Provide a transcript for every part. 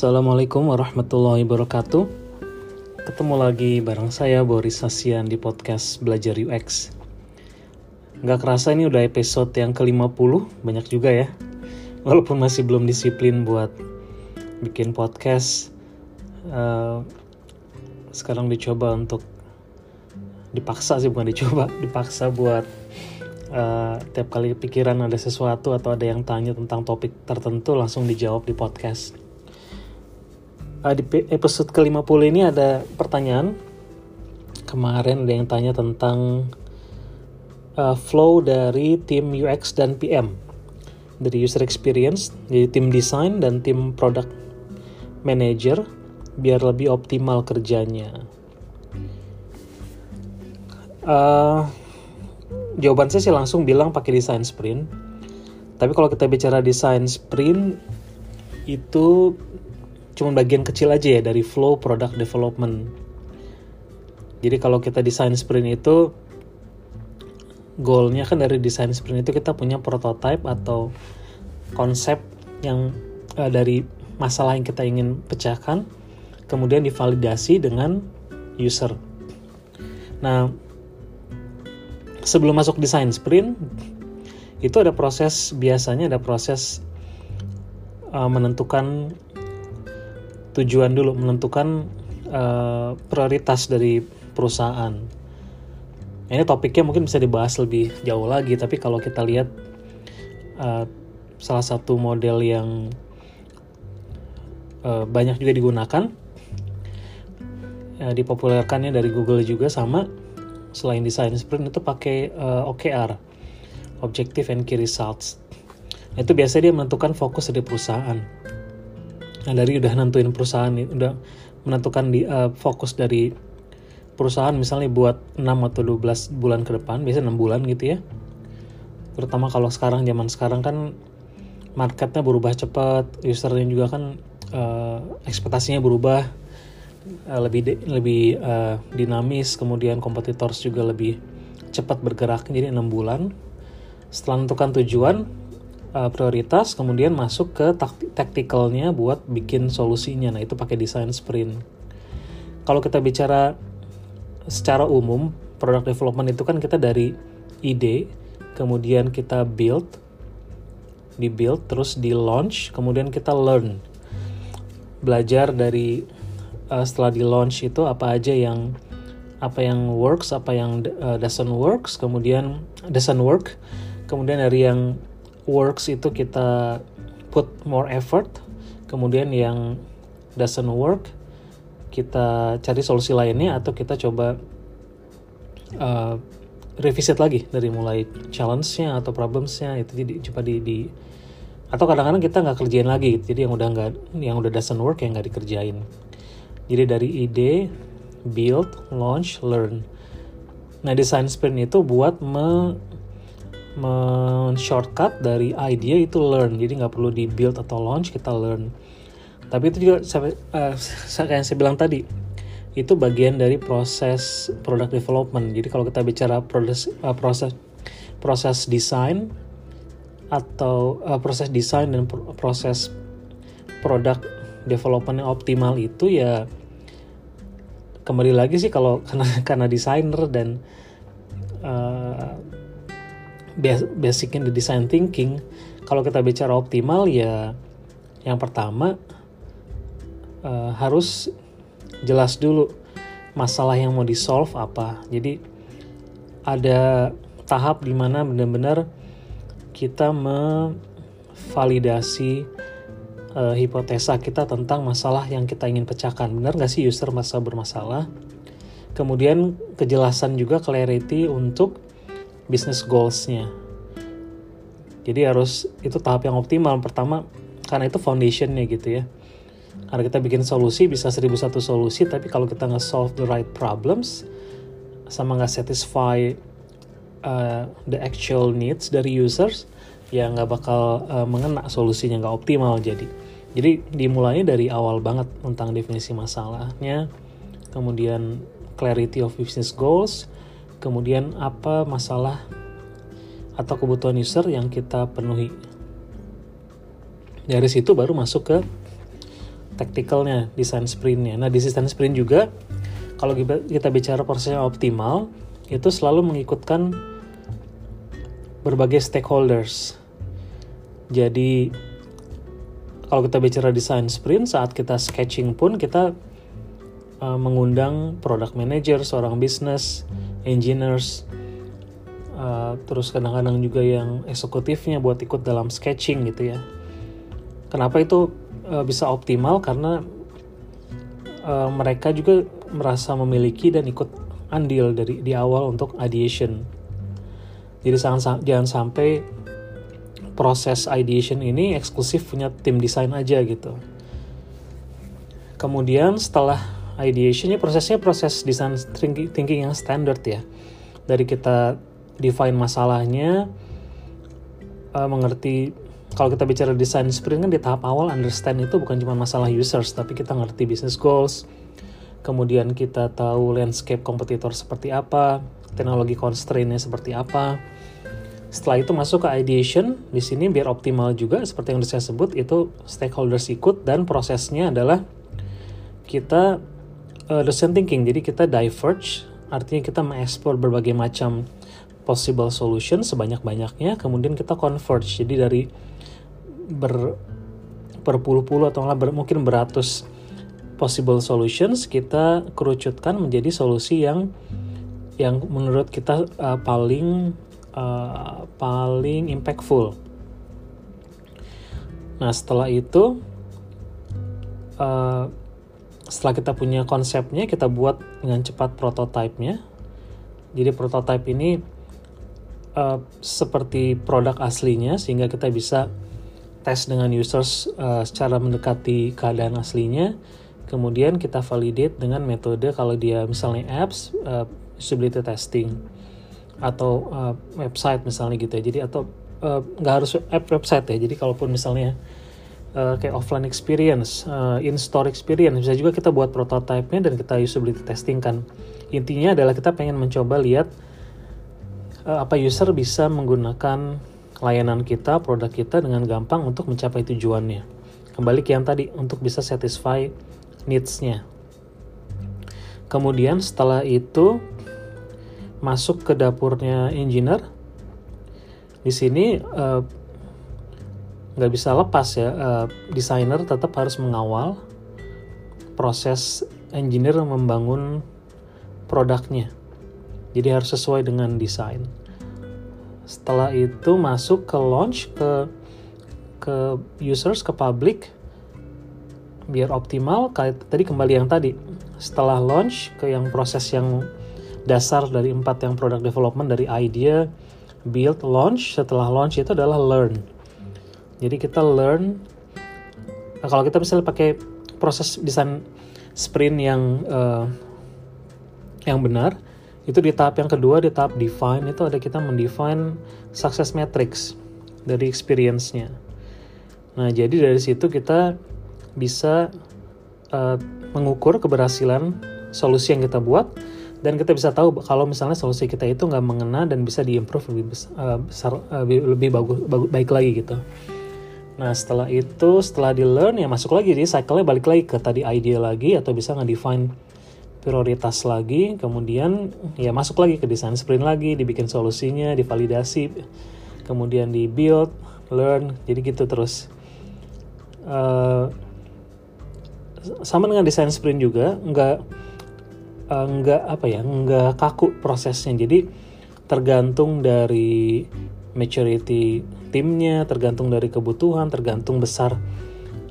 Assalamualaikum warahmatullahi wabarakatuh. Ketemu lagi bareng saya Boris Hasian di podcast Belajar UX Gak kerasa ini udah episode yang ke-50 Banyak juga ya. Walaupun masih belum disiplin buat bikin podcast uh, Sekarang dicoba untuk Dipaksa sih bukan dicoba Dipaksa buat uh, Tiap kali pikiran ada sesuatu Atau ada yang tanya tentang topik tertentu Langsung dijawab di podcast uh, di episode ke-50 ini ada pertanyaan. Kemarin ada yang tanya tentang uh, flow dari tim UX dan PM. Dari user experience, dari tim design dan tim product manager biar lebih optimal kerjanya. Uh, jawaban saya sih langsung bilang pakai design sprint. Tapi kalau kita bicara design sprint itu cuma bagian kecil aja ya dari flow product development. Jadi kalau kita desain sprint itu goalnya kan dari desain sprint itu kita punya prototype atau konsep yang uh, dari masalah yang kita ingin pecahkan, kemudian divalidasi dengan user. Nah, sebelum masuk desain sprint itu ada proses biasanya ada proses uh, menentukan tujuan dulu menentukan uh, prioritas dari perusahaan. Ini topiknya mungkin bisa dibahas lebih jauh lagi, tapi kalau kita lihat uh, salah satu model yang uh, banyak juga digunakan, uh, dipopulerkannya dari Google juga sama. Selain desain sprint itu pakai uh, OKR, Objective and Key Results. Itu biasanya dia menentukan fokus dari perusahaan Nah dari udah nentuin perusahaan nih, udah menentukan di uh, fokus dari perusahaan misalnya buat 6 atau 12 bulan ke depan, biasanya 6 bulan gitu ya. Terutama kalau sekarang zaman sekarang kan marketnya berubah cepat, usernya juga kan uh, ekspektasinya berubah uh, lebih de, lebih uh, dinamis, kemudian kompetitors juga lebih cepat bergerak jadi 6 bulan. Setelah menentukan tujuan, uh, prioritas kemudian masuk ke tacticalnya buat bikin solusinya. Nah itu pakai desain sprint. Kalau kita bicara secara umum product development itu kan kita dari ide kemudian kita build di build terus di launch kemudian kita learn. Belajar dari uh, setelah di launch itu apa aja yang apa yang works apa yang uh, doesn't works kemudian doesn't work kemudian dari yang works itu kita put more effort kemudian yang doesn't work kita cari solusi lainnya atau kita coba uh, revisit lagi dari mulai challenge-nya atau problems-nya itu jadi coba di, di atau kadang-kadang kita nggak kerjain lagi gitu. jadi yang udah nggak yang udah doesn't work yang nggak dikerjain jadi dari ide build launch learn nah design sprint itu buat me men-shortcut dari idea itu learn. Jadi nggak perlu di build atau launch kita learn. Tapi itu juga saya, uh, kayak yang saya bilang tadi itu bagian dari proses product development. Jadi kalau kita bicara proses uh, proses proses desain atau uh, proses desain dan pr proses product development yang optimal itu ya kembali lagi sih kalau karena karena desainer dan uh, basicnya di design thinking. Kalau kita bicara optimal ya yang pertama uh, harus jelas dulu masalah yang mau di solve apa. Jadi ada tahap di mana benar-benar kita memvalidasi uh, hipotesa kita tentang masalah yang kita ingin pecahkan. Benar nggak sih user masa bermasalah? Kemudian kejelasan juga clarity untuk business goalsnya. Jadi harus itu tahap yang optimal. Pertama, karena itu foundationnya gitu ya. Karena kita bikin solusi bisa seribu satu solusi, tapi kalau kita nggak solve the right problems, sama nggak satisfy uh, the actual needs dari users, ya nggak bakal uh, mengena solusinya nggak optimal jadi. Jadi dimulainya dari awal banget tentang definisi masalahnya, kemudian clarity of business goals, kemudian apa masalah atau kebutuhan user yang kita penuhi. Dari situ baru masuk ke tacticalnya desain sprintnya nah desain sprint juga kalau kita bicara prosesnya optimal itu selalu mengikutkan berbagai stakeholders jadi kalau kita bicara desain sprint saat kita sketching pun kita uh, mengundang product manager seorang bisnis engineers uh, terus kadang-kadang juga yang eksekutifnya buat ikut dalam sketching gitu ya kenapa itu uh, bisa optimal karena uh, mereka juga merasa memiliki dan ikut andil dari di awal untuk ideation. Jadi jangan, jangan sampai proses ideation ini eksklusif punya tim desain aja gitu. Kemudian setelah ideation ini prosesnya proses desain thinking yang standard ya. Dari kita define masalahnya, uh, mengerti kalau kita bicara desain sprint kan di tahap awal understand itu bukan cuma masalah users tapi kita ngerti business goals kemudian kita tahu landscape kompetitor seperti apa teknologi constraintnya seperti apa setelah itu masuk ke ideation di sini biar optimal juga seperti yang saya sebut itu stakeholders ikut dan prosesnya adalah kita uh, design thinking jadi kita diverge artinya kita mengeksplor berbagai macam possible solution sebanyak-banyaknya kemudian kita converge jadi dari ber berpuluh-puluh atau ber, mungkin beratus possible solutions kita kerucutkan menjadi solusi yang yang menurut kita uh, paling uh, paling impactful. Nah setelah itu uh, setelah kita punya konsepnya kita buat dengan cepat prototipenya. Jadi prototype ini uh, seperti produk aslinya sehingga kita bisa tes dengan users uh, secara mendekati keadaan aslinya. Kemudian kita validate dengan metode kalau dia misalnya apps uh, usability testing atau uh, website misalnya gitu ya. Jadi atau nggak uh, harus app website ya. Jadi kalaupun misalnya uh, kayak offline experience uh, in store experience bisa juga kita buat prototipenya dan kita usability testing kan intinya adalah kita pengen mencoba lihat uh, apa user bisa menggunakan layanan kita, produk kita dengan gampang untuk mencapai tujuannya. Kembali ke yang tadi, untuk bisa satisfy needs-nya. Kemudian setelah itu masuk ke dapurnya engineer. Di sini uh, nggak bisa lepas ya, uh, desainer tetap harus mengawal proses engineer membangun produknya. Jadi harus sesuai dengan desain. Setelah itu masuk ke launch ke ke users ke public biar optimal. Tadi kembali yang tadi. Setelah launch ke yang proses yang dasar dari empat yang product development dari idea build launch. Setelah launch itu adalah learn jadi kita learn nah, kalau kita misalnya pakai proses desain sprint yang uh, yang benar itu di tahap yang kedua di tahap define itu ada kita mendefine success matrix dari experience-nya. Nah, jadi dari situ kita bisa uh, mengukur keberhasilan solusi yang kita buat dan kita bisa tahu kalau misalnya solusi kita itu nggak mengena dan bisa diimprove lebih besar, uh, besar uh, lebih bagus, bagus baik lagi gitu. Nah setelah itu setelah di learn ya masuk lagi jadi cycle-nya balik lagi ke tadi idea lagi atau bisa nge-define prioritas lagi, kemudian ya masuk lagi ke desain sprint lagi, dibikin solusinya, divalidasi, kemudian di build, learn, jadi gitu terus. Uh, sama dengan desain sprint juga, nggak uh, nggak apa ya, nggak kaku prosesnya. Jadi tergantung dari maturity timnya, tergantung dari kebutuhan, tergantung besar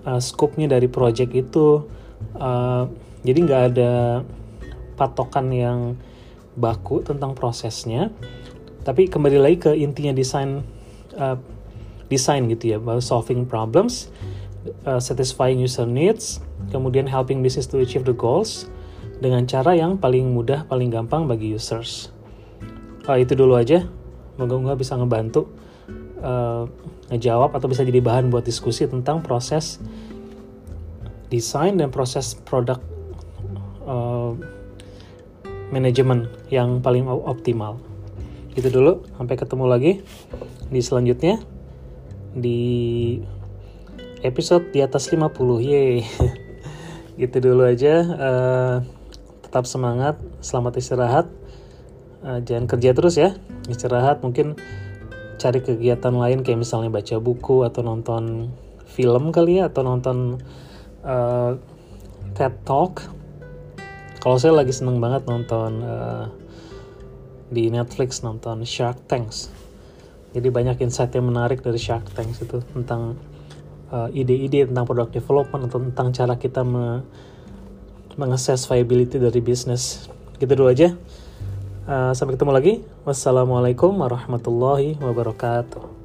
uh, scope-nya dari project itu. Uh, jadi nggak ada patokan yang baku tentang prosesnya. Tapi kembali lagi ke intinya desain uh, desain gitu ya solving problems uh, satisfying user needs kemudian helping business to achieve the goals dengan cara yang paling mudah paling gampang bagi users. Uh, itu dulu aja moga-moga bisa ngebantu uh, ngejawab atau bisa jadi bahan buat diskusi tentang proses desain dan proses produk uh, manajemen yang paling optimal. Itu dulu, sampai ketemu lagi di selanjutnya di episode di atas 50. Yeay. gitu dulu aja uh, tetap semangat selamat istirahat uh, jangan kerja terus ya istirahat mungkin cari kegiatan lain kayak misalnya baca buku atau nonton film kali ya atau nonton uh, TED Talk kalau saya lagi seneng banget nonton uh, di Netflix nonton Shark Tanks jadi banyak insight yang menarik dari Shark Tanks itu tentang ide-ide uh, tentang product development atau tentang cara kita me mengakses viability dari bisnis. Gitu dulu aja. Uh, sampai ketemu lagi. Wassalamualaikum warahmatullahi wabarakatuh.